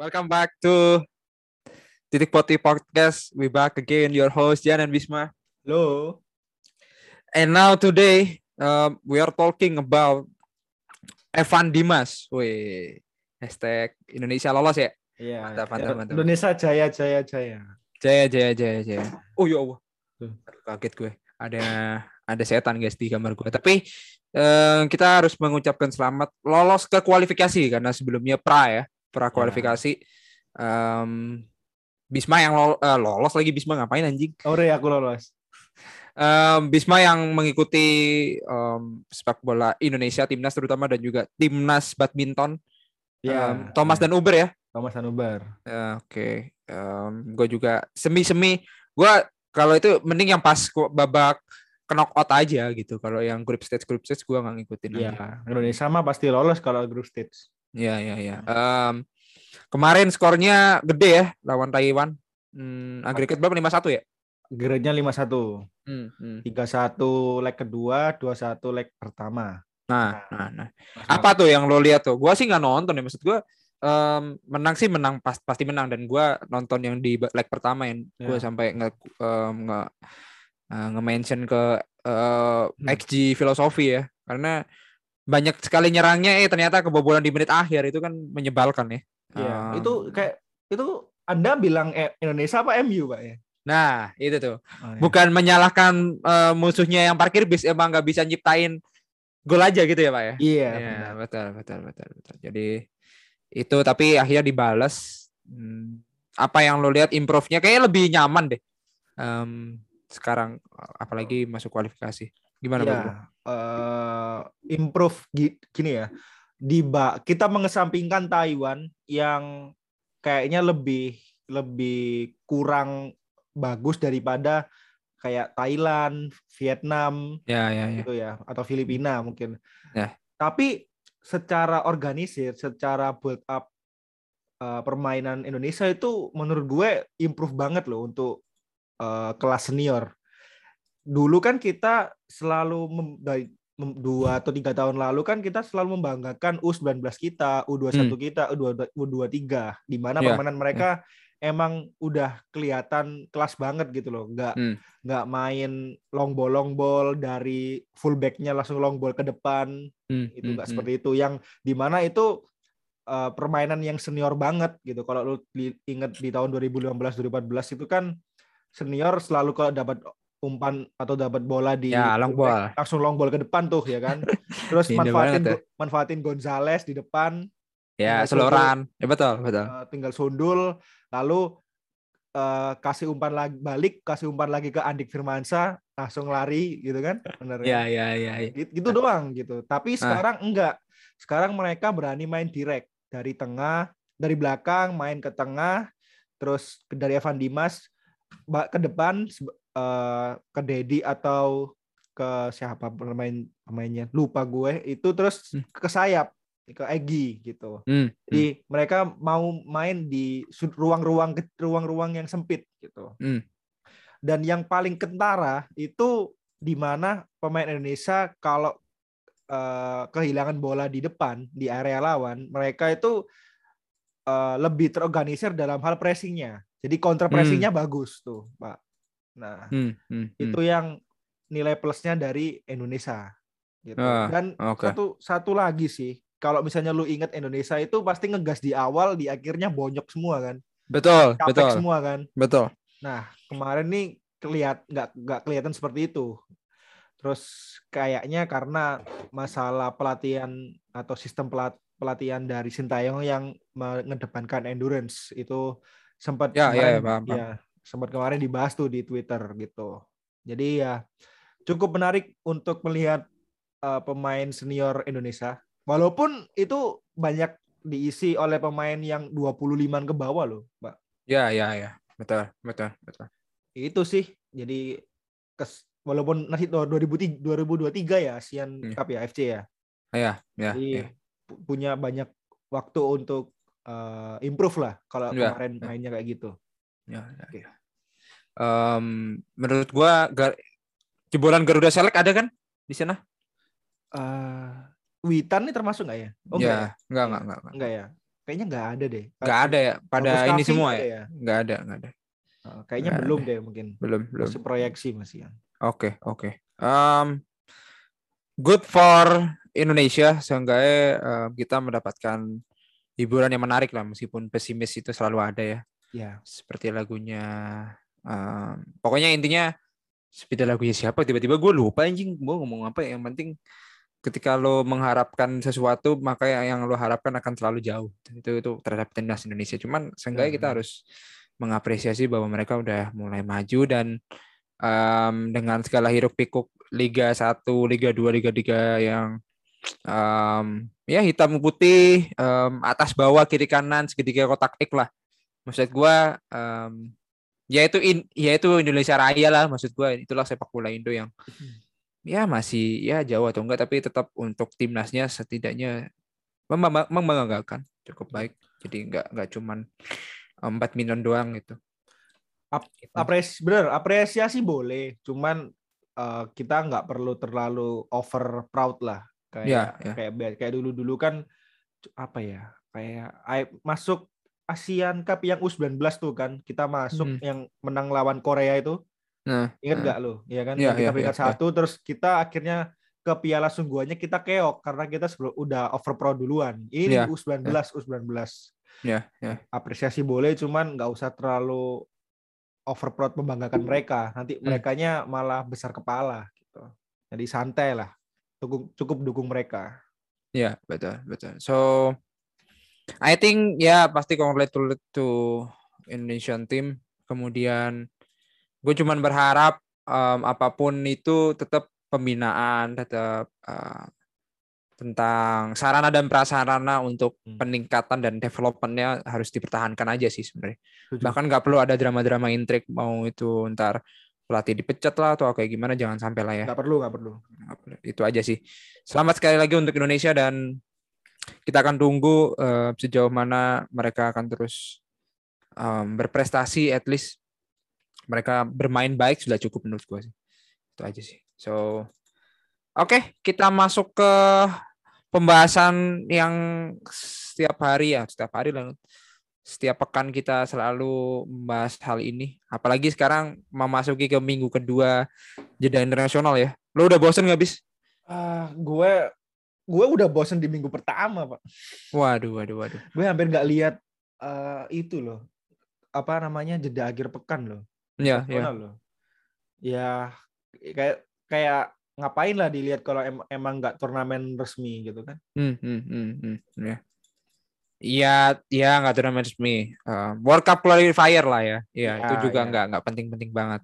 Welcome back to Titik Poti Podcast. We back again, your host Jan and Bisma. Halo. And now today um, we are talking about Evan Dimas. Wih, hashtag Indonesia lolos ya? Iya. Mantap, mantap, mantap. Indonesia jaya jaya jaya. Jaya, jaya, jaya, jaya. Oh ya Allah, kaget gue. Ada ada setan guys di kamar gue. Tapi eh, kita harus mengucapkan selamat lolos ke kualifikasi karena sebelumnya pra ya, pra kualifikasi. Em, Bisma yang lol- eh, lolos lagi Bisma ngapain anjing? Ore aku lolos. Em, Bisma yang mengikuti em, sepak bola Indonesia timnas terutama dan juga timnas badminton. Iya. Em, Thomas dan Uber ya. Thomas Anubar. Ya, Oke, gue juga semi-semi. Gue kalau itu mending yang pas babak knockout aja gitu. Kalau yang group stage group stage gue nggak ngikutin. Iya. Indonesia mah pasti lolos kalau group stage. Iya iya iya. Em, kemarin skornya gede ya lawan Taiwan. Hmm, agregat berapa? 5-1 ya? Grade-nya 5-1. Hmm, hmm. 3-1 leg kedua, 2-1 leg pertama. Nah, nah, nah. Apa tuh yang lo lihat tuh? Gua sih nggak nonton ya maksud gua. em, menang sih menang pas, pasti menang dan gua nonton yang di leg pertama yang gue Ya. sampai nge em, nge eh, nge-mention ke eh, Hmm. XG filosofi ya karena banyak sekali nyerangnya eh ternyata kebobolan di menit akhir itu kan menyebalkan ya. Iya. Em, Itu kayak itu Anda bilang eh, Indonesia apa MU, Pak ya? Nah, itu tuh. Oh, iya. Bukan menyalahkan eh, musuhnya yang parkir bis emang nggak bisa nyiptain gol aja gitu ya, Pak ya. Iya, benar. betul, betul, betul, betul. Jadi itu tapi akhirnya dibalas. Hmm, apa yang lo lihat improve-nya kayaknya lebih nyaman deh. Em, sekarang apalagi masuk kualifikasi. Gimana Bro? eh, improve gi- gini ya. Di ba- kita mengesampingkan Taiwan yang kayaknya lebih lebih kurang bagus daripada kayak Thailand, Vietnam Ya, ya, ya. gitu ya atau Filipina mungkin. Ya. Tapi secara organisir, secara build up eh, permainan Indonesia itu menurut gue improve banget loh untuk eh, kelas senior. Dulu kan kita selalu mem- dari mem- dua atau tiga tahun lalu kan kita selalu membanggakan U19 kita, U21 kita, U22 U23 di mana Hmm. Ya, permainan mereka emang udah kelihatan kelas banget gitu loh. Nggak Hmm. nggak main long ball long ball dari fullbacknya langsung long ball ke depan Hmm, itu hmm, nggak hmm. seperti itu yang di mana itu uh, permainan yang senior banget gitu kalau lu inget di tahun 2015 2014 itu kan senior selalu kalau dapat umpan atau dapat bola di Ya, long ball. langsung long ball ke depan tuh ya kan terus manfaatin banget manfaatin Gonzales di depan Ya, seloran. Ya betul, betul. uh, tinggal sundul lalu uh, kasih umpan lagi balik kasih umpan lagi ke Andik Firmansyah langsung lari gitu kan bener Ya, ya, ya, ya. Gitu, gitu doang gitu. Tapi Ah. sekarang enggak. Sekarang mereka berani main direct dari tengah, dari belakang main ke tengah, terus dari Evan Dimas ke depan eh, ke Dedi atau ke siapa pemain pemainnya lupa gue itu terus Hmm. ke sayap ke Egi gitu. Hmm, hmm. Jadi mereka mau main di ruang-ruang ruang-ruang yang sempit gitu. Hmm. Dan yang paling kentara itu di mana pemain Indonesia kalau eh, kehilangan bola di depan di area lawan, mereka itu eh, lebih terorganisir dalam hal pressingnya. Jadi counter pressingnya bagus tuh, Pak. Nah, Hmm, hmm, hmm. itu yang nilai plusnya dari Indonesia. Gitu. Ah, Dan Oke. satu satu lagi sih, kalau misalnya lu inget Indonesia itu pasti ngegas di awal, di akhirnya bonyok semua kan, Betul, capek betul, semua kan. betul. Nah kemarin nih kelihat nggak nggak kelihatan seperti itu. Terus kayaknya karena masalah pelatihan atau sistem pelat, pelatihan dari Sintayong yang mengedepankan endurance itu sempat Ya, ya, kemarin ya, paham, paham. ya, sempat kemarin dibahas tuh di Twitter gitu. Jadi ya cukup menarik untuk melihat uh, pemain senior Indonesia. Walaupun itu banyak diisi oleh pemain yang 25 ke bawah loh, Mbak. Ya, ya, ya. Betul, betul, betul. Itu sih. Jadi kes, walaupun nanti 2003 2023 ya ASEAN Hmm. Cup ya FC ya. Ya, ya, Jadi ya. pu- punya banyak waktu untuk uh, improve lah kalau Ya, kemarin ya. mainnya kayak gitu. Ya, ya, ya. Em, menurut gua gar- jebolan Garuda Select ada kan di sana? Eh, Witan nih termasuk nggak ya? Oh ya, enggak ya? enggak, enggak, enggak, enggak. Enggak ya. kayaknya nggak ada deh. Nggak ada ya pada ini semua ada ya? ya? Nggak ada, nggak ada. Uh, kayaknya Nggak belum deh mungkin. Belum, belum. Masih proyeksi masih ya. Oke, oke. Um, good for Indonesia seenggaknya um, kita mendapatkan hiburan yang menarik lah meskipun pesimis itu selalu ada ya. Ya. Seperti lagunya um, pokoknya intinya seperti lagunya siapa tiba-tiba gue lupa anjing gue ngomong apa ya. yang penting ketika lo mengharapkan sesuatu maka yang lo harapkan akan selalu jauh itu itu terhadap timnas Indonesia cuman seenggaknya kita Hmm. harus mengapresiasi bahwa mereka udah mulai maju dan um, dengan segala hiruk pikuk Liga 1, Liga 2, Liga 3 yang um, ya hitam putih um, atas bawah kiri kanan segitiga kotak X lah maksud gua um, ya itu in, ya itu Indonesia Raya lah maksud gua itulah sepak bola Indo yang ya masih ya jauh atau enggak tapi tetap untuk timnasnya setidaknya membangga- membanggakan cukup baik jadi enggak enggak cuman um, badminton doang gitu Ap- Gitu. Apresi bener, apresiasi boleh, cuman eh, kita nggak perlu terlalu over proud lah. Kayak Ya, ya. kayak kayak dulu-dulu kan apa ya? Kayak ai- masuk Asian Cup yang U19 tuh kan, kita masuk Hmm. yang menang lawan Korea itu. nah Ingat nah. nggak lo? Iya kan? Yang kita iya, peringkat iya. satu, terus kita akhirnya ke piala sungguhannya kita keok karena kita sebelum udah over proud duluan. Ini Iya, U19, U19 ya ya apresiasi boleh cuman nggak usah terlalu over proud membanggakan mereka nanti Hmm. merekanya malah besar kepala gitu jadi santai lah Dukung- cukup dukung mereka Ya, betul, betul. So, I think ya pasti congratulate to Indonesian team. Kemudian gue cuman berharap um, apa pun itu tetap pembinaan, tetap uh, tentang sarana dan prasarana untuk Hmm. peningkatan dan developmentnya harus dipertahankan aja sih sebenarnya. Bahkan nggak perlu ada drama-drama intrik mau itu ntar pelatih dipecat lah atau kayak gimana jangan sampai lah ya. nggak perlu nggak perlu. Itu aja sih. Selamat sekali lagi untuk Indonesia dan kita akan tunggu eh, sejauh mana mereka akan terus em, berprestasi. At least mereka bermain baik sudah cukup menurut gue sih. Itu aja sih. So, oke kita masuk ke pembahasan yang setiap hari ya, setiap hari lah. Setiap pekan kita selalu membahas hal ini. Apalagi sekarang memasuki ke minggu kedua jeda internasional ya. Lo udah bosen nggak bis? ah gue gue udah bosen di minggu pertama pak Waduh, waduh, waduh. gue hampir nggak lihat eh, itu loh apa namanya jeda akhir pekan loh Ya, ya. loh ya kayak kayak ngapain lah dilihat kalau em- emang nggak turnamen resmi gitu kan Hmm, hmm, hmm, hmm, ya. Iya, iya nggak turnamen resmi. Eh, World Cup qualifier lah ya. Iya, itu Ya, juga ya. nggak nggak penting-penting banget.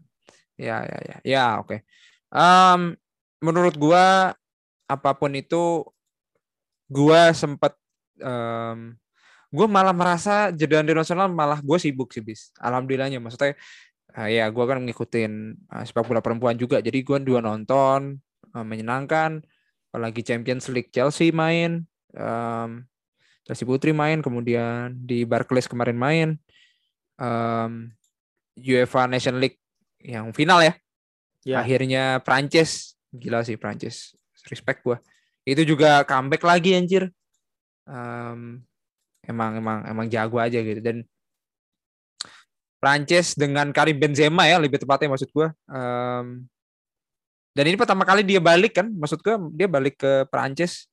Ya, ya, ya. Ya, oke. Em, menurut gua apa pun itu gua sempat em, gua malah merasa jeda internasional malah gue sibuk sih bis. Alhamdulillahnya maksudnya eh, ya gua kan ngikutin eh, sepak bola perempuan juga. Jadi gua dua nonton eh, menyenangkan. Apalagi Champions League Chelsea main, em, Chelsea Putri main, kemudian di Barclays kemarin main, em, UEFA Nation League yang final ya. Ya. Akhirnya Prancis, gila sih Prancis, respect gua. Itu juga comeback lagi anjir. Em, emang emang emang jago aja gitu dan Prancis dengan Karim Benzema ya lebih tepatnya maksud gua. Em, dan ini pertama kali dia balik kan, maksud gua dia balik ke Prancis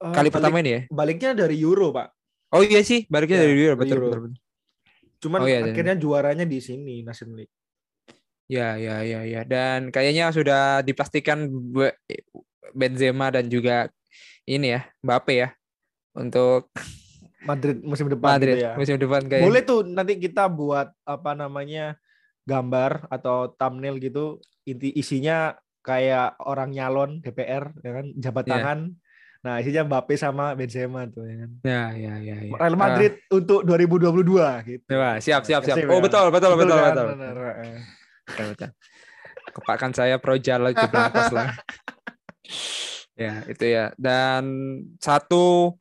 Eh, kali balik- pertama ini ya. baliknya dari Euro pak Oh iya sih, baliknya Ya, dari Euro, betul, Euro. betul, betul. cuman Oh, iya, dan- akhirnya juaranya di sini Nation League Ya, ya, ya, ya. Dan kayaknya sudah dipastikan Benzema dan juga ini ya, Mbappe ya untuk Madrid musim depan Madrid gitu ya musim depan kayak. boleh tuh nanti kita buat apa namanya gambar atau thumbnail gitu inti isinya kayak orang nyalon DPR ya kan jabat Iya. tangan nah isinya Mbappe sama Benzema tuh ya kan Ya, ya, ya, ya. Real Madrid untuk 2022 gitu Ah, wah, siap, siap, siap. Sip Oh, ya. betul, betul, betul, kan? betul. Bener, eh. Betul, betul. Kepakan saya Pro Jalo Blancos lah. ya, itu ya. Dan satu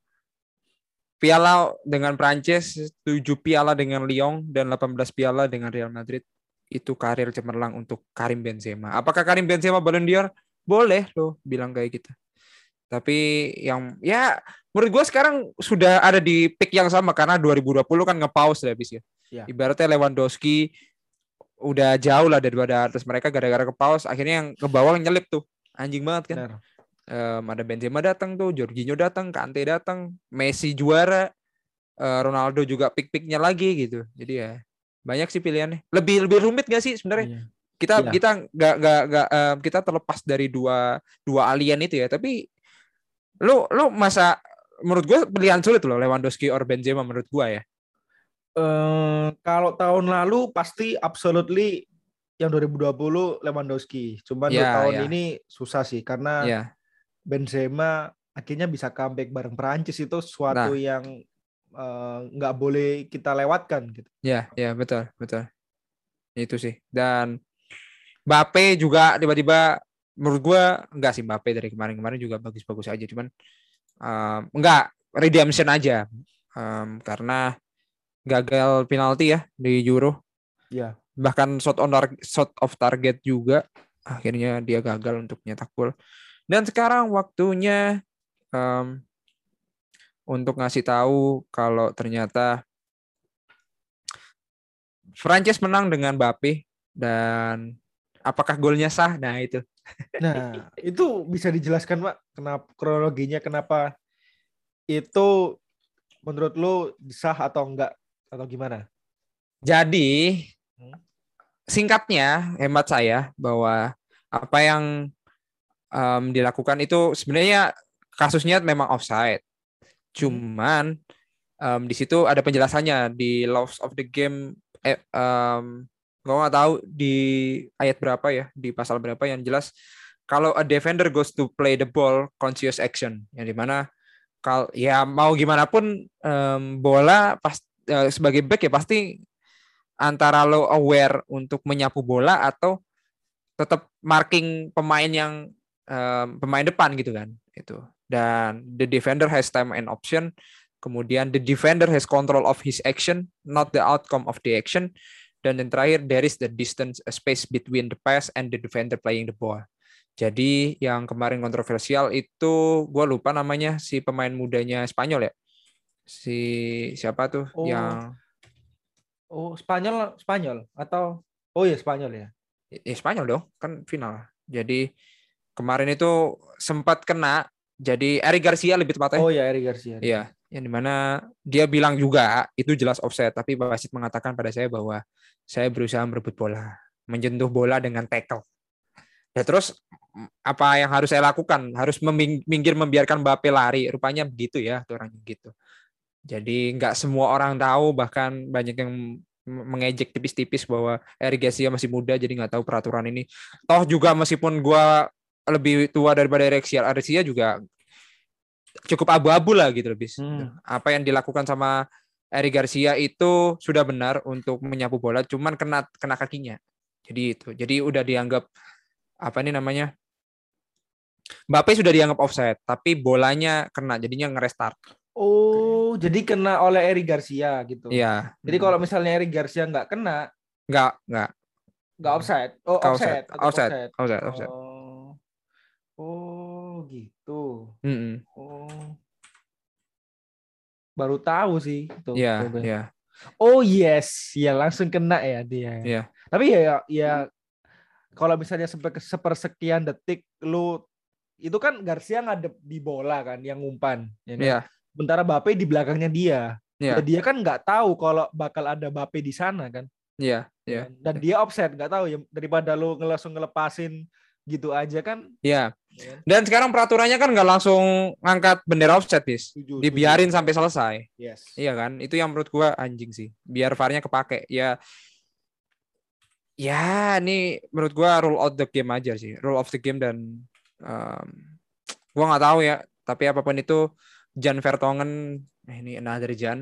piala dengan Prancis, tujuh piala dengan Lyon, dan 18 piala dengan Real Madrid. Itu karir cemerlang untuk Karim Benzema. Apakah Karim Benzema Ballon d'Or? Boleh loh bilang kayak gitu. Tapi yang ya menurut gue sekarang sudah ada di peak yang sama karena 2020 kan nge-pause ya habis ya. Ya. Ibaratnya Lewandowski udah jauh lah daripada atas mereka gara-gara ke pause akhirnya yang ke bawah nyelip tuh. Anjing banget kan. Benar. Em, ada Benzema datang tuh, Jorginho datang, Kante datang, Messi juara, eh, Ronaldo juga pick-picknya lagi gitu. Jadi ya banyak sih pilihannya. Lebih lebih rumit gak sih sebenarnya? Iya. Kita Iya. kita nggak nggak nggak em, kita terlepas dari dua dua alien itu ya. Tapi lu lu masa menurut gue pilihan sulit loh Lewandowski or Benzema menurut gua ya. Eh, kalau tahun lalu pasti absolutely yang 2020 Lewandowski. Cuman untuk tahun ya. ini susah sih karena Ya, Benzema akhirnya bisa comeback bareng Perancis itu suatu Nah. yang eh, nggak boleh kita lewatkan gitu. ya, ya betul betul. Itu sih. Dan Mbappe juga tiba-tiba menurut gua enggak sih Mbappe dari kemarin-kemarin juga bagus-bagus aja cuman em, enggak redemption aja Em, karena gagal penalti ya di Euro Ya. Bahkan shot on tar- shot of target juga akhirnya dia gagal untuk nyetak gol dan sekarang waktunya em, untuk ngasih tahu kalau ternyata Prancis menang dengan Mbappe dan apakah golnya sah nah itu Nah, itu bisa dijelaskan, Pak, kenapa kronologinya kenapa itu menurut lu sah atau enggak atau gimana? Jadi. Singkatnya hemat saya bahwa apa yang em, dilakukan itu sebenarnya kasusnya memang offside. Cuman em, di situ ada penjelasannya di laws of the game. Eh, em, gue nggak tahu di ayat berapa ya, di pasal berapa yang jelas kalau a defender goes to play the ball conscious action, yang di mana kal ya mau gimana pun em, bola pas eh, sebagai back ya pasti antara lo aware untuk menyapu bola atau tetap marking pemain yang em, pemain depan gitu kan itu dan the defender has time and option. Kemudian the defender has control of his action not the outcome of the action. Dan yang terakhir there is the distance a space between the pass and the defender playing the ball. Jadi yang kemarin kontroversial itu gue lupa namanya si pemain mudanya Spanyol ya? Si siapa tuh Oh. yang Oh, Spanyol Spanyol atau Oh ya Spanyol ya. ya Spanyol dong kan final jadi kemarin itu sempat kena jadi Eric Garcia lebih tepatnya Oh ya Eric Garcia. Iya, yang di mana dia bilang juga itu jelas offset, tapi wasit mengatakan pada saya bahwa saya berusaha merebut bola, menyentuh bola dengan tackle. Ya terus apa yang harus saya lakukan? Harus meming- minggir membiarkan Mbappe lari. Rupanya begitu ya, tuh orangnya gitu. Jadi nggak semua orang tahu, bahkan banyak yang mengejek tipis-tipis bahwa Eric Garcia masih muda, jadi nggak tahu peraturan ini. Toh juga meskipun gua lebih tua daripada Eric Garcia, Eric Garcia juga cukup abu-abu lah gitu lebih. Hmm. Apa yang dilakukan sama Eric Garcia itu sudah benar untuk menyapu bola, cuman kena kena kakinya. Jadi itu. Jadi udah dianggap apa ini namanya? Mbappe sudah dianggap offside, tapi bolanya kena, jadinya ngerestart. Oh, jadi kena oleh Eric Garcia gitu. Iya. Jadi kalau misalnya Eric Garcia nggak kena, nggak nggak nggak offside. Oh, offside. offside, tetap offside, offside. Oh. Oh, gitu. Mm-mm. Oh. Baru tahu sih itu. Iya, iya, Oh yes, ya langsung kena ya dia. iya. Tapi ya ya, ya kalau misalnya seper, sepersekian detik lu itu kan Garcia ngadep di bola kan yang umpan. Ya kan? Iya, Sementara Bape di belakangnya dia. Ya, dia kan nggak tahu kalau bakal ada Bape di sana kan. iya, iya. Dan dia offset nggak tahu ya daripada lu langsung ngelepasin gitu aja kan. Iya. Ya kan? Dan sekarang peraturannya kan nggak langsung ngangkat bendera offset, bis. Setuju, Dibiarin setuju. sampai selesai. Yes. Iya kan? Itu yang menurut gua anjing sih. Biar VAR-nya kepake. Ya Ya, ini menurut gua rule out the game aja sih. Rule of the game dan em, gua nggak tahu ya, tapi apa pun itu Jan Vertonghen eh, ini another Jan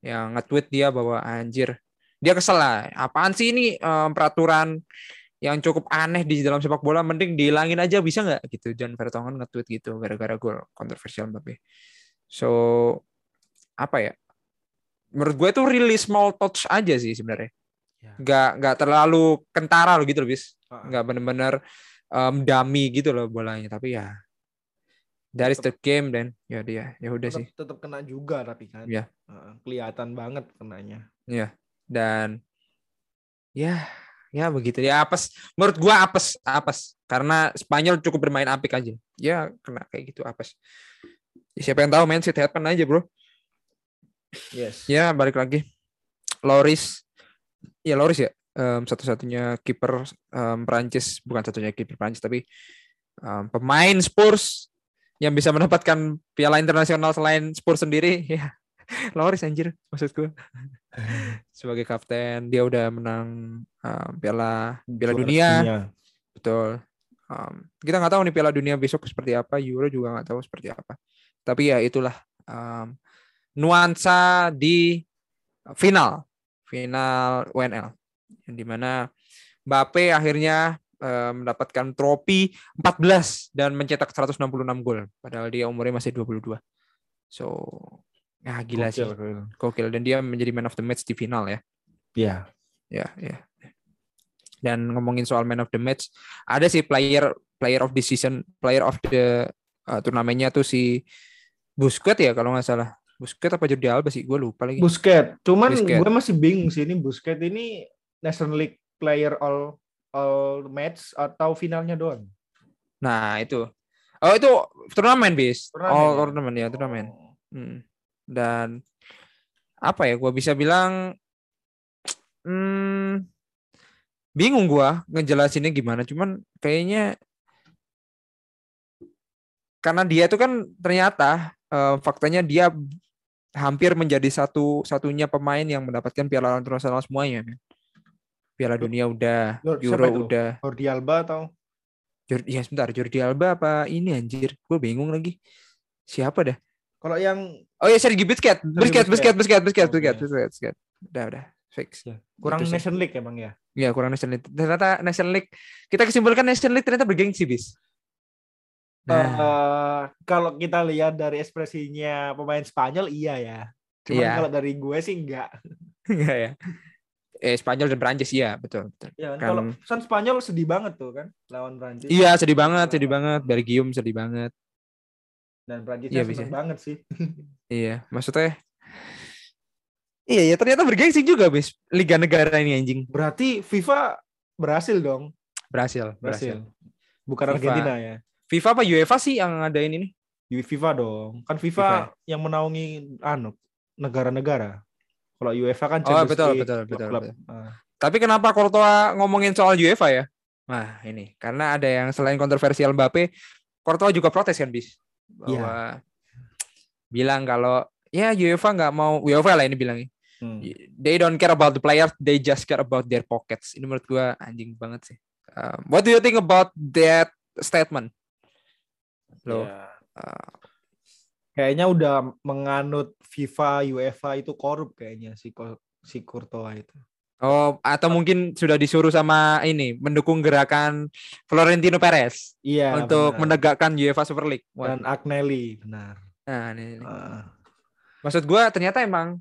yang nge-tweet dia bahwa anjir dia kesel lah. Apaan sih ini em, peraturan yang cukup aneh di dalam sepak bola mending dihilangin aja bisa nggak gitu Jan Vertonghen nge-tweet gitu gara-gara gol kontroversial Mbappe. So apa ya? Menurut gue itu really small touch aja sih sebenarnya. Ya. Nggak nggak terlalu kentara loh gitu loh bis. Nggak bener-bener em, dummy gitu loh bolanya. Tapi ya That is the game dan ya dia ya udah sih. tetap kena juga tapi kan. Iya. Heeh, kelihatan banget kenanya. Ya. Dan ya ya begitu ya apes menurut gua apes apes karena Spanyol cukup bermain apik aja. Ya kena kayak gitu apes. Ya, siapa yang tahu main shit happen aja, Bro. Yes. Ya balik lagi. Loris ya Loris ya em, satu-satunya kiper em, Prancis bukan satunya kiper Prancis tapi em, pemain Spurs yang bisa mendapatkan piala internasional selain Spurs sendiri. Ya Loris anjir maksud gue sebagai kapten dia udah menang em, piala piala Juara dunia. betul. Em, kita nggak tahu nih piala dunia besok seperti apa Euro juga nggak tahu seperti apa. Tapi ya itulah em, nuansa di final. Final UNL yang di mana Mbappe akhirnya mendapatkan trofi 14 dan mencetak 166 gol. Padahal dia umurnya masih 22 so ya gila sih. Gokil, gokil. gokil dan dia menjadi man of the match di final ya. Iya. ya ya. Dan ngomongin soal man of the match ada sih player player of the season player of the uh, turnamennya tuh si Busquets ya kalau nggak salah. Busquets apa Jordi Alba sih? Gue lupa lagi. Busquets. Cuman gue masih bingung sih ini Busquets ini National League player all all match atau finalnya doang. nah itu oh itu turnamen bis Turnamen oh ya? turnamen ya turnamen Oh. Hmm. dan apa ya gue bisa bilang hmm, bingung gua ngejelasinnya gimana cuman kayaknya karena dia itu kan ternyata eh, faktanya dia hampir menjadi satu satunya pemain yang mendapatkan piala internasional semuanya. Piala dunia udah Lord, Euro udah Jordi Alba atau Jor- ya sebentar Jordi Alba apa ini anjir gue bingung lagi siapa dah kalau yang oh ya Sergi Busquets Busquets Busquets Busquets Busquets. Busquets Busquets Busquets udah udah fix Ya, kurang Itu sih. National League emang ya? Ya kurang National League. Ternyata National League kita kesimpulkan National League ternyata bergengsi bis. Nah, Eh, kalau kita lihat dari ekspresinya pemain Spanyol iya ya. Cuman Iya. kalau dari gue sih enggak. enggak ya. Eh Spanyol dan Prancis iya betul betul. Ya, kan, Kan- kalau kan Spanyol sedih banget tuh kan lawan Prancis. Iya sedih banget sedih banget. Belgium sedih banget. Dan Iya, Prancisnya bisa. seneng banget sih. Iya maksudnya. Iya ya ternyata bergengsi juga bis. Liga negara ini anjing. Berarti FIFA berhasil dong. Berhasil Berhasil. berhasil. Bukan FIFA. Argentina ya. FIFA apa UEFA sih yang ngadain ini? FIFA dong. Kan FIFA FIFA yang menaungi anu negara-negara. Kalau UEFA kan Oh, Champions betul, League, betul, betul, klub-klub. betul. Ah. Tapi kenapa Courtois ngomongin soal UEFA ya? Nah, ini karena ada yang selain kontroversial Mbappe, Courtois juga protes kan, bis. Bahwa bilang kalau ya UEFA nggak mau UEFA lah ini bilangnya. Hmm. They don't care about the players, they just care about their pockets. Ini menurut gua anjing banget sih. Um, what do you think about that statement? Lo, Ya. uh, Kayaknya udah menganut FIFA, UEFA itu korup kayaknya si si Courtois itu. oh atau mungkin sudah disuruh sama ini mendukung gerakan Florentino Perez Iya. untuk benar. menegakkan UEFA Super League. Wah, dan Agnelli benar. Nah, ini, ini. Ah. Maksud gua ternyata emang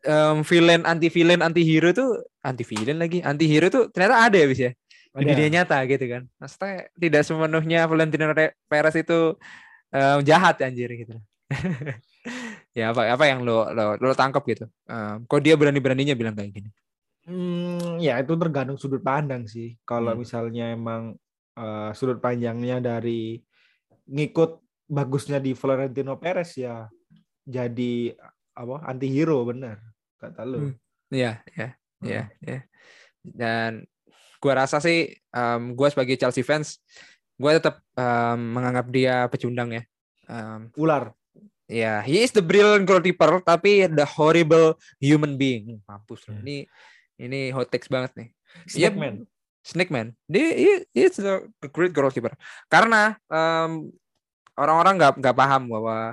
em, villain anti villain anti hero tuh anti villain lagi anti hero tuh ternyata ada ya bis ya di dunia nyata gitu kan. Maksudnya tidak sepenuhnya Valentino Re- Perez itu em, jahat anjir gitu. ya apa apa yang lo lo lo tangkap gitu. Em, kok dia berani beraninya bilang kayak gini? Hmm, ya itu tergantung sudut pandang sih. Kalau Hmm. misalnya emang eh, sudut pandangnya dari ngikut bagusnya di Florentino Perez ya jadi apa anti hero benar kata lu. Hmm. Iya, iya, Hmm. iya, iya. Dan gua rasa sih em, gua sebagai Chelsea fans gua tetap em, menganggap dia pecundang ya. Em, Ular. Ya, he is the brilliant goalkeeper, tapi the horrible human being. Mampus loh. Hmm. Ini ini hot takes banget nih. Snake Man. Snake Man. Dia he, he is the great goalkeeper. Karena em, orang-orang nggak nggak paham bahwa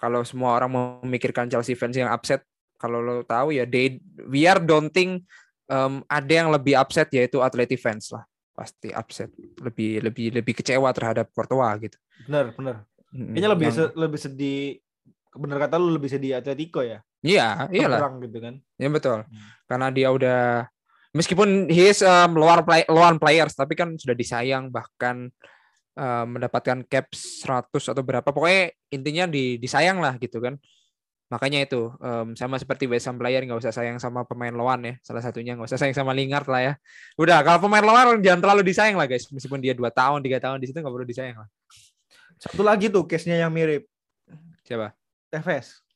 kalau semua orang memikirkan Chelsea fans yang upset, kalau lo tahu ya, they, we are don't think em, ada yang lebih upset yaitu Atleti fans lah. Pasti upset, lebih lebih lebih kecewa terhadap Courtois gitu. Benar, benar. Kayaknya lebih yang- se- lebih sedih bener kata lu lebih sedih Atletico ya. Iya, iyalah. Kurang gitu kan. Ya betul. Hmm. Karena dia udah meskipun he is um, luar play, luar players tapi kan sudah disayang bahkan uh, mendapatkan cap 100 atau berapa pokoknya intinya di disayang lah gitu kan makanya itu um, sama seperti West Ham player nggak usah sayang sama pemain lawan ya salah satunya nggak usah sayang sama Lingard lah ya udah kalau pemain lawan jangan terlalu disayang lah guys meskipun dia dua tahun tiga tahun di situ nggak perlu disayang lah satu lagi tuh case nya yang mirip siapa Tevez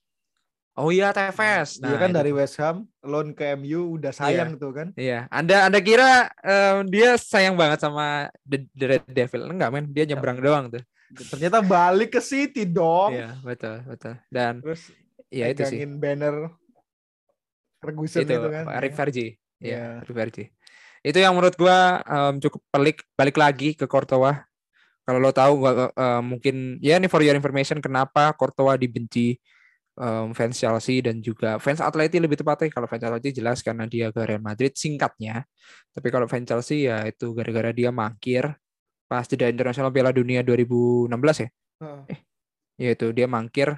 Oh iya TVS. Nah, dia kan itu. dari West Ham loan ke MU udah sayang iya. tuh kan. Iya. Anda Anda kira um, dia sayang banget sama The, The Red Devil? Enggak men, dia nyebrang ya. doang tuh. Ternyata balik ke City dong. Iya, betul, betul. Dan Terus ya itu sih. banner Ferguson itu, itu kan. Vergi. Iya, yeah. Rick Vergi. Itu yang menurut gua um, cukup pelik balik lagi ke Courtois. Kalau lo tahu gua uh, mungkin ya ini for your information kenapa Courtois dibenci um, fans Chelsea dan juga fans Atleti lebih tepatnya kalau fans Atleti jelas karena dia ke Real Madrid singkatnya tapi kalau fans Chelsea ya itu gara-gara dia mangkir pas jeda internasional Piala Dunia 2016 ya uh. eh ya itu dia mangkir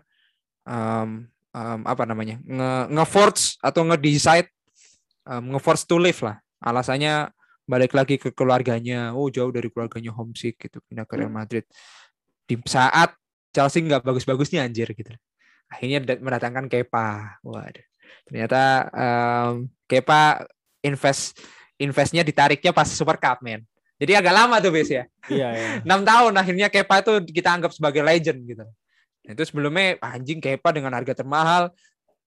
um, um, apa namanya nge ngeforce atau nge-decide um, ngeforce to live lah alasannya balik lagi ke keluarganya oh jauh dari keluarganya homesick gitu pindah ke Real Madrid di saat Chelsea nggak bagus-bagusnya anjir gitu akhirnya mendatangkan Kepa. Waduh. Ternyata um, Kepa invest investnya ditariknya pas Super Cup, men. Jadi agak lama tuh, Bis ya. Iya, iya. 6 tahun akhirnya Kepa itu kita anggap sebagai legend gitu. Itu sebelumnya anjing Kepa dengan harga termahal,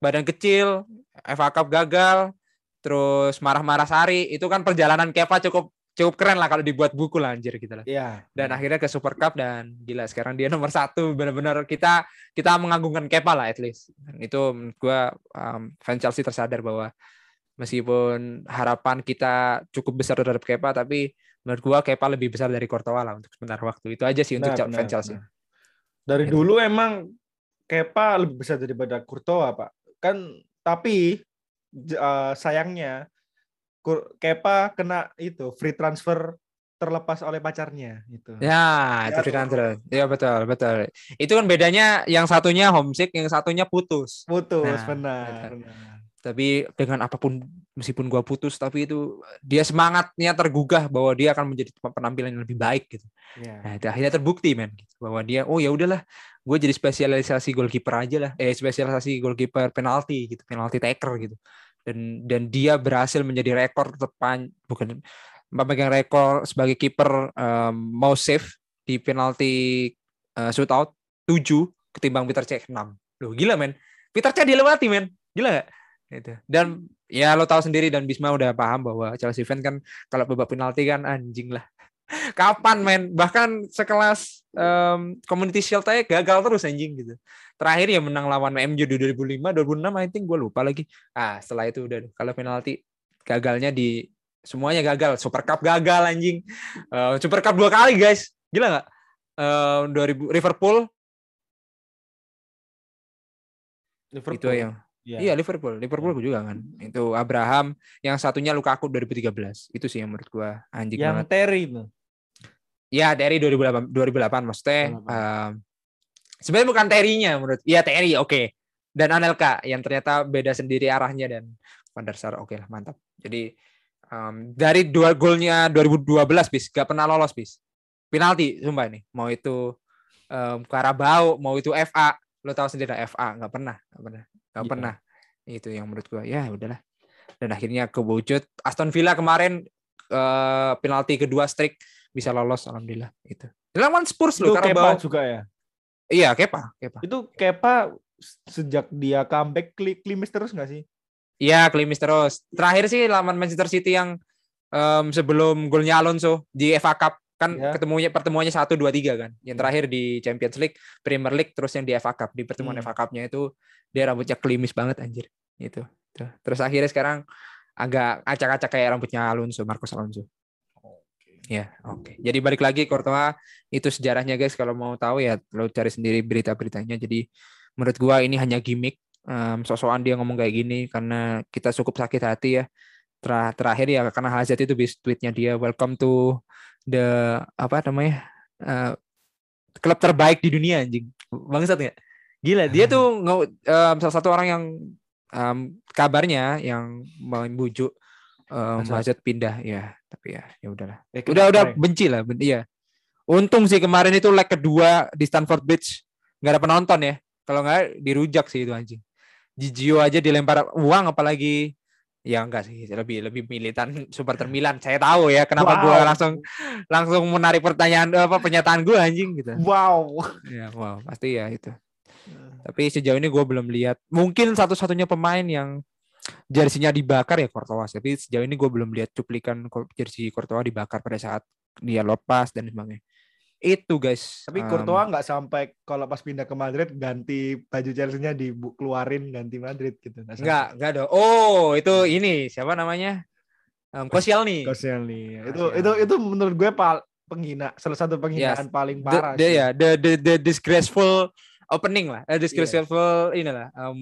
badan kecil, FA Cup gagal, terus marah-marah Sari, itu kan perjalanan Kepa cukup cukup keren lah kalau dibuat buku lah anjir gitu lah. Iya. Dan akhirnya ke Super Cup dan gila sekarang dia nomor satu benar-benar kita kita mengagungkan Kepa lah at least. Dan itu menurut gue um, fans Chelsea tersadar bahwa meskipun harapan kita cukup besar terhadap Kepa tapi menurut gue Kepa lebih besar dari Courtois lah untuk sebentar waktu. Itu aja sih untuk nah, fans Chelsea. Nah. Dari gitu. dulu emang Kepa lebih besar daripada Courtois, Pak. Kan tapi uh, sayangnya Kepa kena itu free transfer terlepas oleh pacarnya itu. Ya, itu free transfer. Ya betul, betul. Itu kan bedanya yang satunya homesick, yang satunya putus. Putus, nah, benar. Tapi dengan apa pun meskipun gua putus tapi itu dia semangatnya tergugah bahwa dia akan menjadi penampilan yang lebih baik gitu. Ya. Nah, itu akhirnya terbukti men gitu. bahwa dia oh ya udahlah, gue jadi spesialisasi goalkeeper aja lah. Eh spesialisasi goalkeeper penalti gitu, penalti taker gitu dan dan dia berhasil menjadi rekor terpan bukan memegang rekor sebagai kiper um, mau save di penalti uh, shootout 7 ketimbang Peter Cech 6. Loh gila men. Peter Cech dilewati men. Gila gak? Itu. Dan ya lo tahu sendiri dan Bisma udah paham bahwa Chelsea fans kan kalau babak penalti kan anjing lah. Kapan men? Bahkan sekelas um, Community Shield aja gagal terus anjing gitu. Terakhir ya menang lawan MU di 2005, 2006 I think gue lupa lagi. Ah, setelah itu udah kalau penalti gagalnya di semuanya gagal. Super Cup gagal anjing. Uh, Super Cup dua kali guys. Gila nggak? Uh, 2000 Liverpool. Liverpool. Itu yang Yeah. Iya Liverpool, Liverpool yeah. juga kan. Itu Abraham, yang satunya Lukaku 2013. Itu sih yang menurut gua anjing yang banget. Terry itu. Ya dari 2008 2008 maksudnya uh, sebenarnya bukan Terry-nya menurut. Iya Terry oke. Okay. Dan Anelka yang ternyata beda sendiri arahnya dan Van der Sar oke okay lah mantap. Jadi um, dari dua golnya 2012 bis gak pernah lolos bis. Penalti sumpah ini. Mau itu um, Karabau, mau itu FA, lo tahu sendiri lah FA nggak pernah, nggak pernah, nggak yeah. pernah. Itu yang menurut gua ya udahlah. Dan akhirnya kewujud Aston Villa kemarin uh, penalti kedua streak bisa lolos alhamdulillah itu. Lawan Spurs loh karena Kepa juga ya. Iya, Kepa, Kepa. Itu Kepa sejak dia comeback klimis terus nggak sih? Iya, klimis terus. Terakhir sih lawan Manchester City yang um, sebelum golnya Alonso di FA Cup kan ya. ketemunya pertemuannya satu dua tiga kan. Yang terakhir di Champions League, Premier League, terus yang di FA Cup di pertemuan hmm. FA Cup-nya itu dia rambutnya klimis banget anjir. Itu. Terus akhirnya sekarang agak acak-acak kayak rambutnya Alonso, Marcos Alonso. Ya, oke. Okay. Jadi balik lagi Courtois itu sejarahnya guys kalau mau tahu ya lo cari sendiri berita-beritanya. Jadi menurut gua ini hanya gimmick. Um, sosokan dia ngomong kayak gini karena kita cukup sakit hati ya. Ter terakhir ya karena Hazard itu bis tweetnya dia welcome to the apa namanya uh, klub terbaik di dunia anjing. Bangsat ya. Gila, dia tuh um, salah satu orang yang um, kabarnya yang membujuk um, Hazard pindah ya tapi ya ya udahlah eh, udah udah benci lah ben, iya Untung sih kemarin itu leg kedua di Stanford Bridge nggak ada penonton ya. Kalau nggak dirujak sih itu anjing. Gigio aja dilempar uang apalagi ya enggak sih lebih lebih militan supporter Milan. Saya tahu ya kenapa wow. gue langsung langsung menarik pertanyaan apa pernyataan gue anjing gitu. Wow. Ya wow pasti ya itu. Tapi sejauh ini gue belum lihat. Mungkin satu-satunya pemain yang jersinya dibakar ya Courtois. Tapi sejauh ini gue belum lihat cuplikan jersey Courtois dibakar pada saat dia lepas dan sebagainya itu guys. Tapi um, Courtois nggak sampai kalau pas pindah ke Madrid ganti baju Chelsea-nya dikeluarin ganti Madrid gitu. Nggak, nggak dong. Oh, itu ini siapa namanya? Um, Koscielny. Koscielny. Itu itu itu menurut gue pal penghina salah satu penghinaan yes. paling parah. The, the, ya, the, the the disgraceful opening lah, uh, disgraceful yeah. inilah um,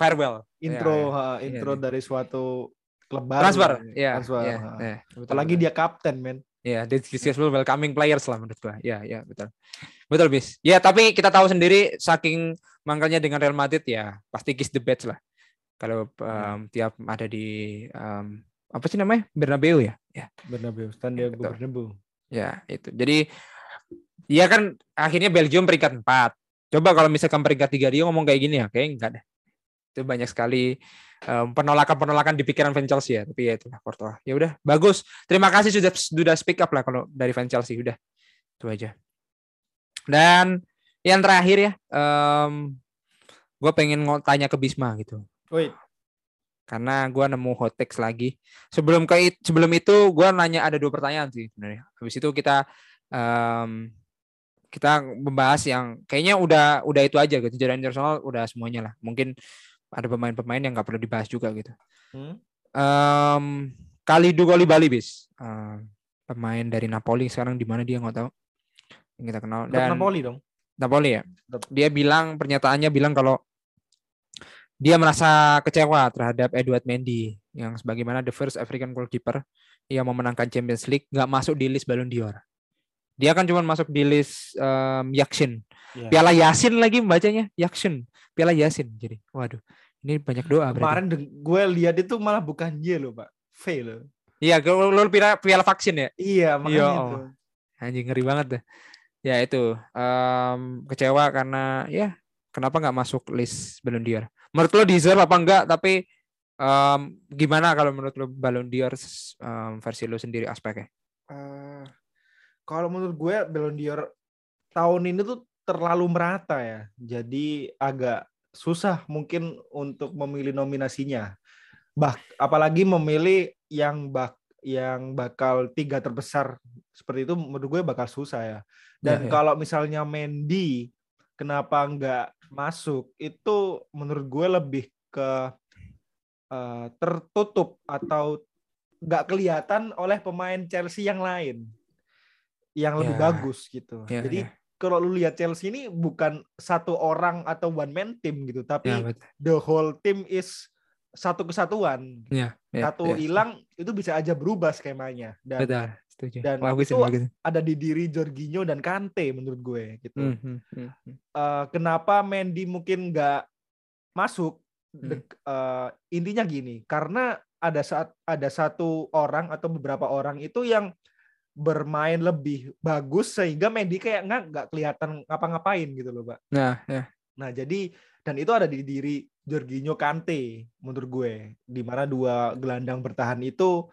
farewell. Intro yeah, yeah. intro yeah. dari suatu klub baru. Transfer. Ya. Transfer. Yeah, yeah. Apalagi dia kapten, men. Ya, yeah, successful welcoming players lah menurut gua. Ya, ya betul. Betul, bis. Ya, tapi kita tahu sendiri saking mangkalnya dengan Real Madrid ya, pasti kiss the best lah. Kalau um, tiap ada di um, apa sih namanya? Bernabeu ya? Ya, Bernabeu, Santiago ya, Bernabeu. Ya, itu. Jadi ya kan akhirnya Belgium peringkat 4. Coba kalau misalkan peringkat 3 dia ngomong kayak gini ya, kayak enggak deh. Itu banyak sekali penolakan-penolakan di pikiran fans Chelsea ya. Tapi ya itulah Courtois. Ya udah, bagus. Terima kasih sudah sudah speak up lah kalau dari fans Chelsea udah. Itu aja. Dan yang terakhir ya, um, gue pengen tanya ke Bisma gitu. Wait. Karena gue nemu hot text lagi. Sebelum ke sebelum itu gue nanya ada dua pertanyaan sih sebenarnya. Habis itu kita um, kita membahas yang kayaknya udah udah itu aja gitu. Jalan internasional udah semuanya lah. Mungkin ada pemain-pemain yang nggak perlu dibahas juga gitu. Hmm? Um, kali dua kali Bali bis. Uh, pemain dari Napoli sekarang di mana dia nggak tahu. Yang kita kenal. Dan Napoli dong. Napoli ya? Dia bilang pernyataannya bilang kalau dia merasa kecewa terhadap Edward Mendy yang sebagaimana the first African goalkeeper yang memenangkan Champions League nggak masuk di list Ballon d'Or. Dia kan cuma masuk di list um, Yakshin yeah. Piala Yasin lagi bacanya. Yakshin Piala Yasin jadi. Waduh ini banyak doa. Kemarin gue lihat itu malah bukan Y loh pak, V loh. Iya, lo piala, piala vaksin ya? Iya, makanya Yo, itu. Anjing ngeri banget deh. Ya itu um, kecewa karena ya kenapa nggak masuk list Ballon d'Or? Menurut lo deserve apa enggak? Tapi um, gimana kalau menurut lo Ballon d'Or um, versi lo sendiri aspeknya? Uh, kalau menurut gue Ballon d'Or tahun ini tuh terlalu merata ya. Jadi agak susah mungkin untuk memilih nominasinya. Bah, apalagi memilih yang bak yang bakal tiga terbesar seperti itu menurut gue bakal susah ya. Dan ya, ya. kalau misalnya Mendy kenapa nggak masuk itu menurut gue lebih ke uh, tertutup atau nggak kelihatan oleh pemain Chelsea yang lain yang lebih ya. bagus gitu. Ya, Jadi ya kalau lu lihat Chelsea ini bukan satu orang atau one man team gitu, tapi ya, the whole team is satu kesatuan. Ya, ya, satu ya. hilang ya. itu bisa aja berubah skemanya dan betul, setuju. dan bagus, itu bagus. ada di diri Jorginho dan Kante menurut gue gitu. Hmm, hmm, hmm, hmm. Uh, kenapa Mendy mungkin nggak masuk? Hmm. uh, intinya gini, karena ada saat ada satu orang atau beberapa orang itu yang bermain lebih bagus sehingga Mendy kayak nggak nggak kelihatan ngapa-ngapain gitu loh, Pak. Nah, ya. Nah, jadi dan itu ada di diri Jorginho Kante menurut gue di mana dua gelandang bertahan itu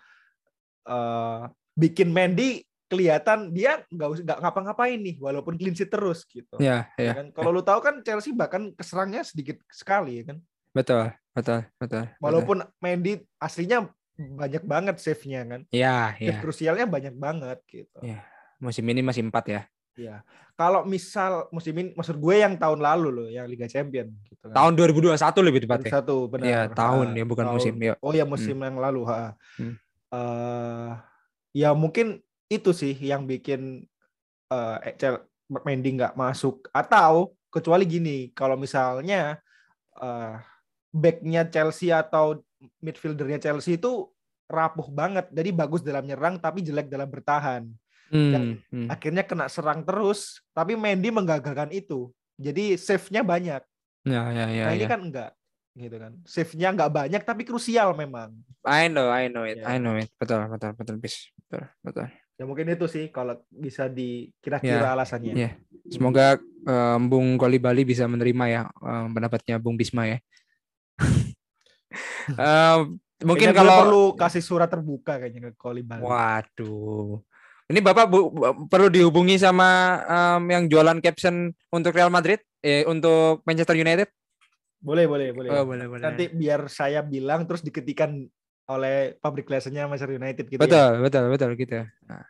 uh, bikin Mendy kelihatan dia nggak nggak ngapa-ngapain nih walaupun clean sheet terus gitu. Ya, ya. ya kan? Kalau lu tahu kan Chelsea bahkan keserangnya sedikit sekali ya kan. Betul, betul, betul. Walaupun betul. Mendy aslinya banyak banget save-nya kan. Iya, iya. Save krusialnya banyak banget gitu. Iya. Musim ini masih empat ya. Iya. Kalau misal musim ini maksud gue yang tahun lalu loh, yang Liga Champion gitu kan. Tahun 2021 lebih tepatnya. Satu benar. Iya, tahun ha, ya bukan tahun. musim. Ya. Oh ya musim hmm. yang lalu, ha. Hmm. Uh, ya mungkin itu sih yang bikin uh, Mendy nggak masuk atau kecuali gini, kalau misalnya uh, backnya Chelsea atau midfieldernya Chelsea itu rapuh banget. Jadi bagus dalam nyerang tapi jelek dalam bertahan. Hmm, Dan hmm. akhirnya kena serang terus, tapi Mendy menggagalkan itu. Jadi save-nya banyak. Ya, ya, ya, nah ini ya. kan enggak gitu kan. Save-nya enggak banyak tapi krusial memang. I know, I know it. Yeah. I know it. Betul, betul, betul, bis. Betul, betul. Ya mungkin itu sih kalau bisa dikira-kira Ya, alasannya. Ya, semoga um, Bung Koli Bali bisa menerima ya um, pendapatnya Bung Bisma ya. Um, mungkin Kayaknya kalau perlu kasih surat terbuka kayaknya ke Koli Bali. Waduh. Ini Bapak bu, bu- perlu dihubungi sama um, yang jualan caption untuk Real Madrid, eh untuk Manchester United. Boleh, boleh, boleh. Oh, boleh, boleh. Nanti biar saya bilang terus diketikan oleh public relationnya Manchester United gitu ya. betul, betul, betul gitu. Nah,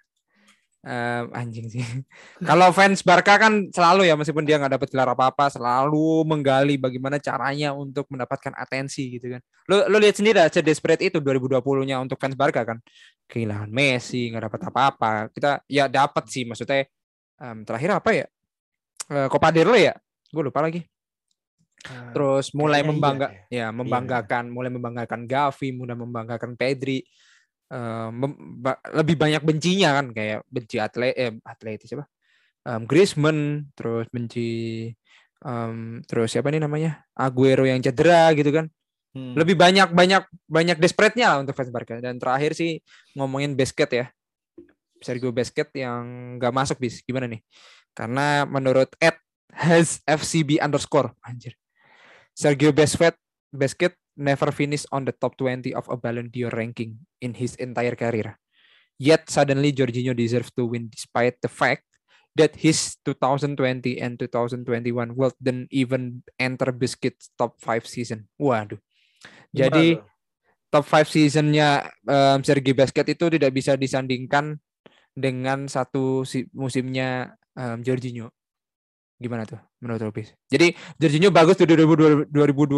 em, anjing sih. Kalau fans Barca kan selalu ya meskipun dia nggak dapat gelar apa-apa, selalu menggali bagaimana caranya untuk mendapatkan atensi gitu kan. Lu lu lihat sendiri aja desperate itu 2020-nya untuk fans Barca kan. Kehilangan Messi, nggak dapat apa-apa. Kita ya dapat sih maksudnya em, terakhir apa ya? Eh, Copa del Rey ya? Gue lupa lagi. Nah, Terus mulai iya membangga deh. ya membanggakan, mulai membanggakan Gavi, mulai membanggakan Pedri. Eh, ba- lebih banyak bencinya kan kayak benci atlet eh atlet siapa? Em, Griezmann, terus benci em, terus siapa nih namanya? Aguero yang cedera gitu kan. Hmm. Lebih banyak banyak banyak desperate-nya lah untuk fans Barca. Dan terakhir sih ngomongin basket ya. Sergio Basket yang nggak masuk bis gimana nih? Karena menurut Ed has FCB underscore anjir. Sergio Basket Basket never finished on the top 20 of a Ballon d'Or ranking in his entire career. Yet suddenly Jorginho deserves to win despite the fact that his 2020 and 2021 World didn't even enter Biscuit's top 5 season. Waduh. Gimana Jadi tuh? top 5 seasonnya um, Sergei Basket itu tidak bisa disandingkan dengan satu si- musimnya um, Jorginho. Gimana tuh menurut Rupis? Jadi Jorginho bagus di 2020 2021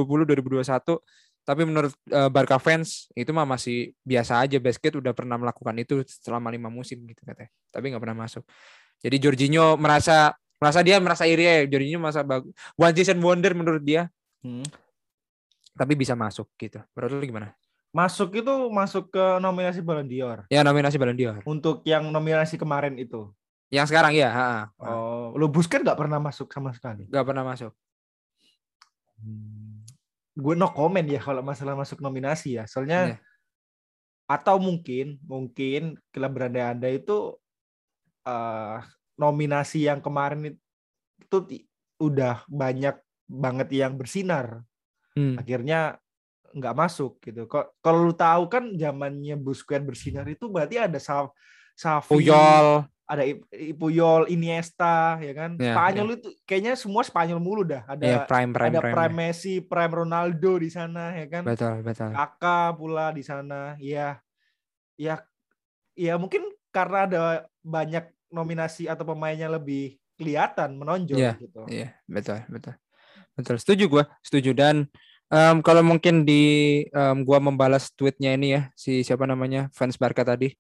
tapi menurut uh, Barca fans itu mah masih biasa aja basket udah pernah melakukan itu selama lima musim gitu katanya. Tapi nggak pernah masuk. Jadi Jorginho merasa merasa dia merasa iri ya. Jorginho merasa bagus. One season wonder menurut dia, Hmm. tapi bisa masuk gitu. Menurut lu gimana? Masuk itu masuk ke nominasi Ballon d'Or. Ya nominasi Ballon d'Or. Untuk yang nominasi kemarin itu. Yang sekarang ya, ha, ha. Oh, lo Busquets nggak pernah masuk sama sekali. nggak pernah masuk. Gue no comment ya kalau masalah masuk nominasi ya. Soalnya Iya. atau mungkin mungkin klub berandai-andai itu eh, nominasi yang kemarin itu udah banyak banget yang bersinar. Hmm. Akhirnya nggak masuk gitu. Kok kalau lu tahu kan zamannya Busquets bersinar itu berarti ada Sa Xavi, Puyol, ada I- I- Puyol, Iniesta, ya kan. Iya, Spanyol itu kayaknya semua Spanyol mulu dah. Ada ya prime prime ada prime. prime Messi, prime Ronaldo di sana, ya kan. Betul betul. Kakak pula di sana. Ya, ya, ya mungkin karena ada banyak nominasi atau pemainnya lebih kelihatan menonjol Iya, gitu. Iya betul betul betul. Setuju gua, setuju dan em, kalau mungkin di em, gua membalas tweetnya ini ya si siapa namanya fans Barca tadi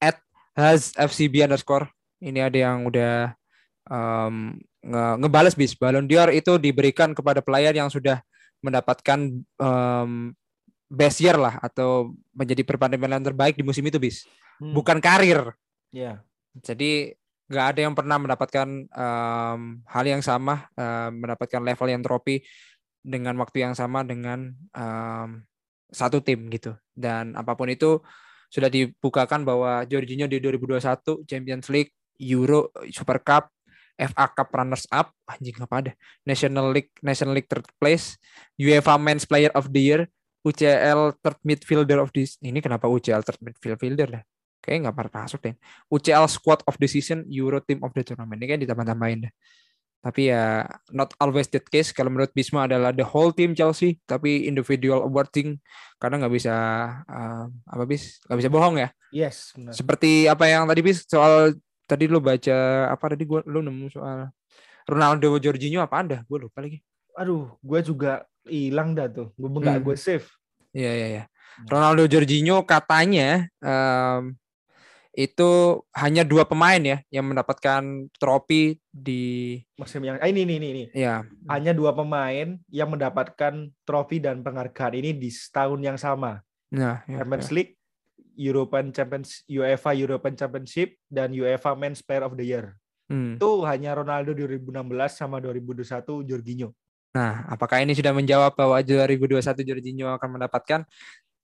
at has FCB underscore. Ini ada yang udah em, nge ngebales bis. Ballon d'Or itu diberikan kepada player yang sudah mendapatkan em, best year lah atau menjadi perbandingan terbaik di musim itu bis. Hmm, bukan karir. Iya. Jadi nggak ada yang pernah mendapatkan em, hal yang sama, em, mendapatkan level yang trofi dengan waktu yang sama dengan em, satu tim gitu. Dan apa pun itu sudah dibukakan bahwa Jorginho di 2021 Champions League, Euro, Super Cup, FA Cup Runners Up, anjing apa ada, National League, National League third place, UEFA Men's Player of the Year, UCL third midfielder of this. Ini kenapa UCL third midfielder dah? Kayaknya nggak pernah masuk deh. UCL Squad of the Season, Euro Team of the Tournament. Ini kan ditambah-tambahin deh. Tapi ya not always that case. Kalau menurut Bisma adalah the whole team Chelsea, tapi individual awarding karena nggak bisa uh, apa bis nggak bisa bohong ya. Yes, benar. Seperti apa yang tadi bis soal tadi lu baca apa tadi gua lu nemu soal Ronaldo Jorginho apa anda? Gue lupa lagi. Aduh, gue juga hilang dah tuh. Gue nggak Hmm. gue save. Iya iya iya. Ronaldo Jorginho katanya em, itu hanya dua pemain ya yang mendapatkan trofi di Musim yang ah, ini ini ini ini. ya Hanya dua pemain yang mendapatkan trofi dan penghargaan ini di setahun yang sama. nah ya, Champions ya. League, European Champions, UEFA European Championship dan UEFA Men's Player of the Year. Hmm. Itu hanya Ronaldo 2016 sama 2021 Jorginho. Nah, apakah ini sudah menjawab bahwa 2021 Jorginho akan mendapatkan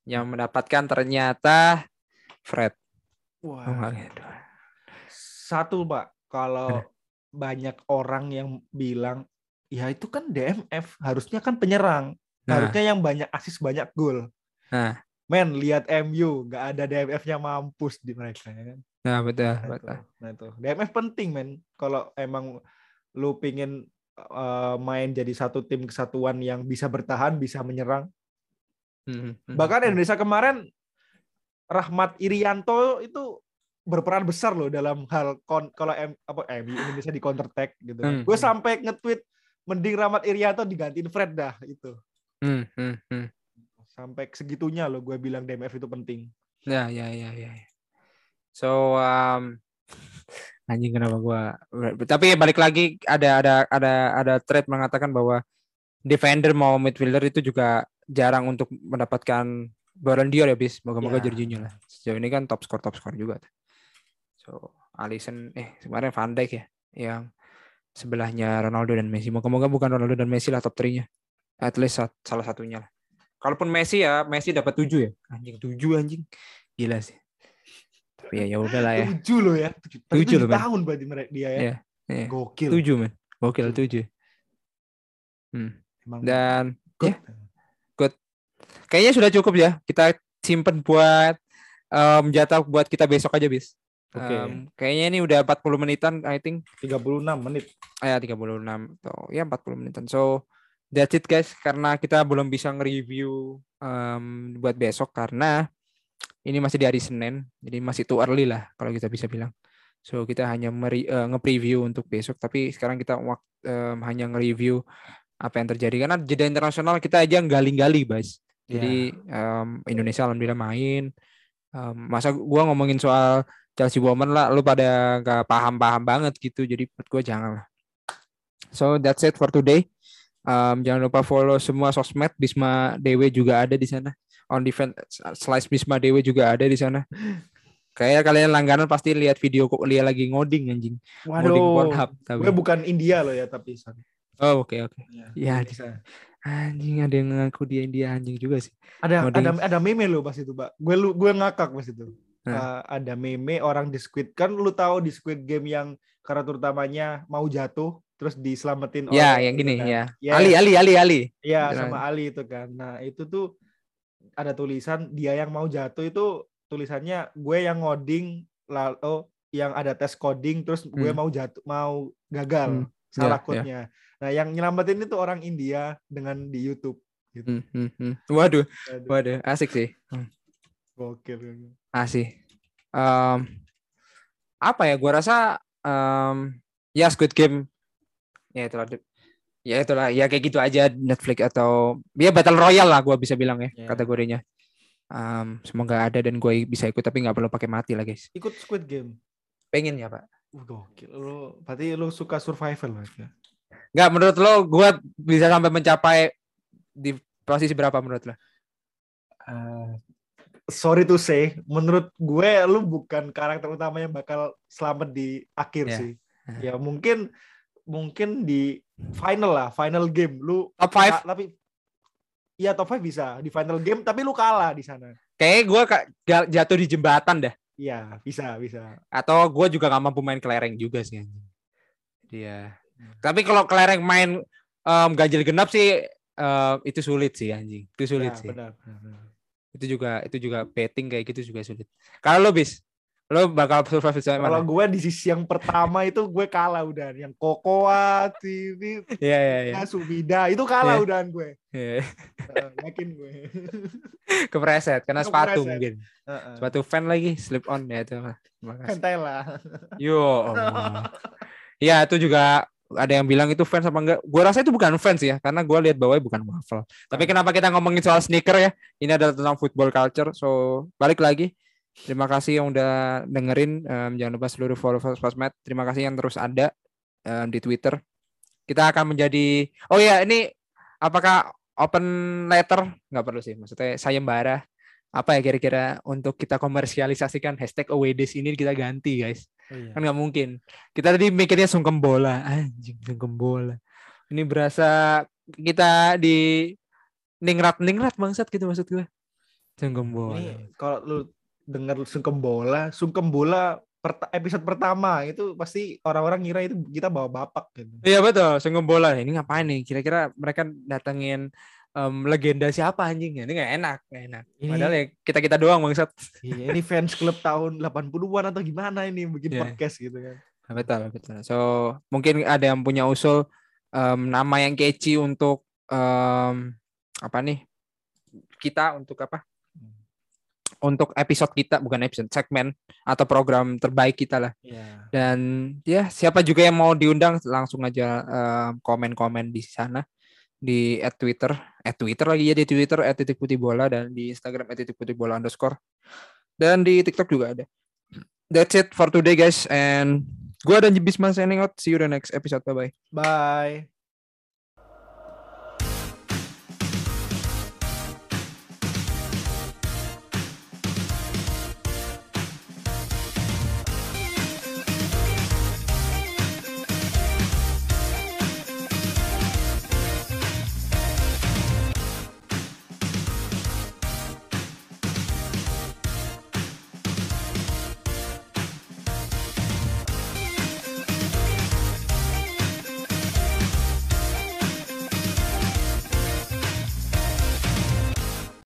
yang mendapatkan ternyata Fred. Wah, satu pak kalau banyak orang yang bilang ya itu kan DMF harusnya kan penyerang. Nah. harusnya yang banyak asis banyak gol. Nah. men lihat MU nggak ada DMF-nya mampus di mereka. Ya kan Nah, betul, nah, itu. betul. nah itu. DMF penting men. Kalau emang lu pingin eh, main jadi satu tim kesatuan yang bisa bertahan bisa menyerang. Hmm, hmm, bahkan. Indonesia kemarin Rahmat Irianto itu berperan besar loh dalam hal kon kalau M, apa MU Indonesia di counter attack gitu. Hmm. Gue sampai nge-tweet mending Rahmat Irianto digantiin Fred dah itu. Hmm, hmm, hmm. Sampai segitunya loh gue bilang DMF itu penting. Ya, ya, ya, ya. ya. So, um, anjing kenapa gua tapi balik lagi ada ada ada ada thread mengatakan bahwa defender mau midfielder itu juga jarang untuk mendapatkan Ballon d'Or ya bis moga-moga Ya. Jorginho lah sejauh ini kan top score top score juga so Alisson eh kemarin Van Dijk ya yang sebelahnya Ronaldo dan Messi moga-moga bukan Ronaldo dan Messi lah top 3 nya at least salah satunya lah kalaupun Messi ya Messi dapat 7 ya anjing 7 anjing gila sih tapi ya ya udahlah ya Tujuh loh ya. Tujuh, Tapi Tujuh tujuh loh, men. tahun berarti mereka dia ya. Iya, iya. Gokil. 7 men gokil 7 hmm. Emang dan good. ya, kayaknya sudah cukup ya. Kita simpen buat em, jatah buat kita besok aja bis. Oke. Em, kayaknya ini udah 40 menitan I think. 36 menit. ah, ya 36 tuh ya 40 menitan. So that's it guys. Karena kita belum bisa nge-review em, buat besok karena ini masih di hari Senin. Jadi masih too early lah kalau kita bisa bilang. So kita hanya meri- eh, nge-preview untuk besok. Tapi sekarang kita em, hanya nge-review apa yang terjadi. Karena jeda internasional kita aja gali-gali guys jadi em, Indonesia alhamdulillah main. Em, masa gua ngomongin soal Chelsea Women lah lu pada gak paham-paham banget gitu. Jadi menurut gua jangan lah. So that's it for today. Em, jangan lupa follow semua sosmed. Bisma Dewe juga ada di sana. On defense slice Bisma Dewe juga ada di sana. Kayak kalian langganan pasti lihat video kok dia lagi ngoding anjing. Ngoding Waduh. Pornhub tapi. Gue bukan India loh ya tapi. sorry. oh oke oke. Ya, Ya, bisa. Anjing ada yang ngaku dia India anjing juga sih Ada ada ada meme lo pas itu, Pak. Gue lu gue ngakak pas itu. Nah. Uh, ada meme orang di Squid kan lu tahu di Squid Game yang karakter utamanya mau jatuh terus diselamatin ya oleh yang itu gini kan. ya Yes. Ali Ali Ali Ali Iya, Beneran. sama Ali itu kan. Nah, itu tuh ada tulisan dia yang mau jatuh itu tulisannya gue yang ngoding lalu oh, yang ada tes coding terus gue Hmm. mau jatuh mau gagal Hmm. salah Ya, ya. code-nya. Nah, yang nyelamatin itu orang India dengan di YouTube. Gitu. Hmm, hmm, hmm. waduh Aduh, waduh asik sih Hmm. Gokil. asik Em, apa ya gua rasa em, ya Squid Game ya itulah ya itulah ya kayak gitu aja Netflix atau ya Battle Royale lah gua bisa bilang ya Ya. kategorinya Em, semoga ada dan gue bisa ikut tapi nggak perlu pakai mati lah guys Ikut Squid Game. pengen ya pak Uh, gokil. Lu berarti lu suka survival lah ya. nggak menurut lo gue bisa sampai mencapai di posisi berapa menurut lo Uh, sorry to say, menurut gue lu bukan karakter utama yang bakal selamat di akhir Ya. sih. Ya mungkin mungkin di final lah, final game lu top 5 ka- tapi Iya top 5 bisa di final game tapi lu kalah di sana. kayaknya gue jatuh di jembatan dah Iya, bisa, bisa. atau gue juga gak mampu main kelereng juga sih anjing. Tapi kalau kelereng main em, ganjil genap sih em, itu sulit sih anjing. Itu sulit Ya, sih. benar, benar, benar. Itu juga itu juga betting kayak gitu juga sulit. Kalau lo bis, lo bakal survive Kalau mana? gue di sisi yang pertama itu gue kalah udah. Yang Kokoa, TV, Iya iya iya. Subida itu kalah Iya. udah gue. Iya. Eh, Yakin gue. Kepreset karena sepatu Kepreset. mungkin. Heeh. Sepatu fan lagi slip on ya itu. Terima kasih. Kentela. Yo. Allah. Ya itu juga ada yang bilang itu fans apa enggak? Gua rasa itu bukan fans ya, karena gua lihat bawahnya bukan waffle. Tapi kenapa kita ngomongin soal sneaker ya? Ini adalah tentang football culture. So balik lagi. Terima kasih yang udah dengerin. Em, jangan lupa seluruh follow sosmed. Terima kasih yang terus ada em, di Twitter. Kita akan menjadi. Oh ya ini apakah open letter? Nggak perlu sih. Maksudnya sayembara. Apa ya kira-kira untuk kita komersialisasikan hashtag OWDs ini kita ganti guys Oh, iya. kan nggak mungkin kita tadi mikirnya sungkem bola anjing sungkem bola ini berasa kita di ningrat ningrat bangsat gitu maksud gue sungkem bola Ini kalau lu dengar sungkem bola, sungkem bola episode pertama itu pasti orang-orang ngira itu kita bawa bapak gitu. Iya betul, singgung bola. Ini ngapain nih? Kira-kira mereka datengin um, legenda siapa anjing? Ini nggak enak, nggak enak. Ini... Padahal ya kita kita doang bangsat. Iya, ini fans klub tahun 80-an atau gimana ini bikin yeah. podcast gitu kan. Betul, betul. So mungkin ada yang punya usul um, nama yang catchy untuk um, apa nih? Kita untuk apa? untuk episode kita bukan episode segmen atau program terbaik kita lah. Yeah. Dan ya siapa juga yang mau diundang langsung aja komen-komen uh, di sana di at Twitter, at Twitter lagi ya di Twitter at titik putih bola dan di Instagram at titik putih bola underscore dan di TikTok juga ada. That's it for today guys and gua dan Bisma signing out. See you the next episode. Bye bye. Bye.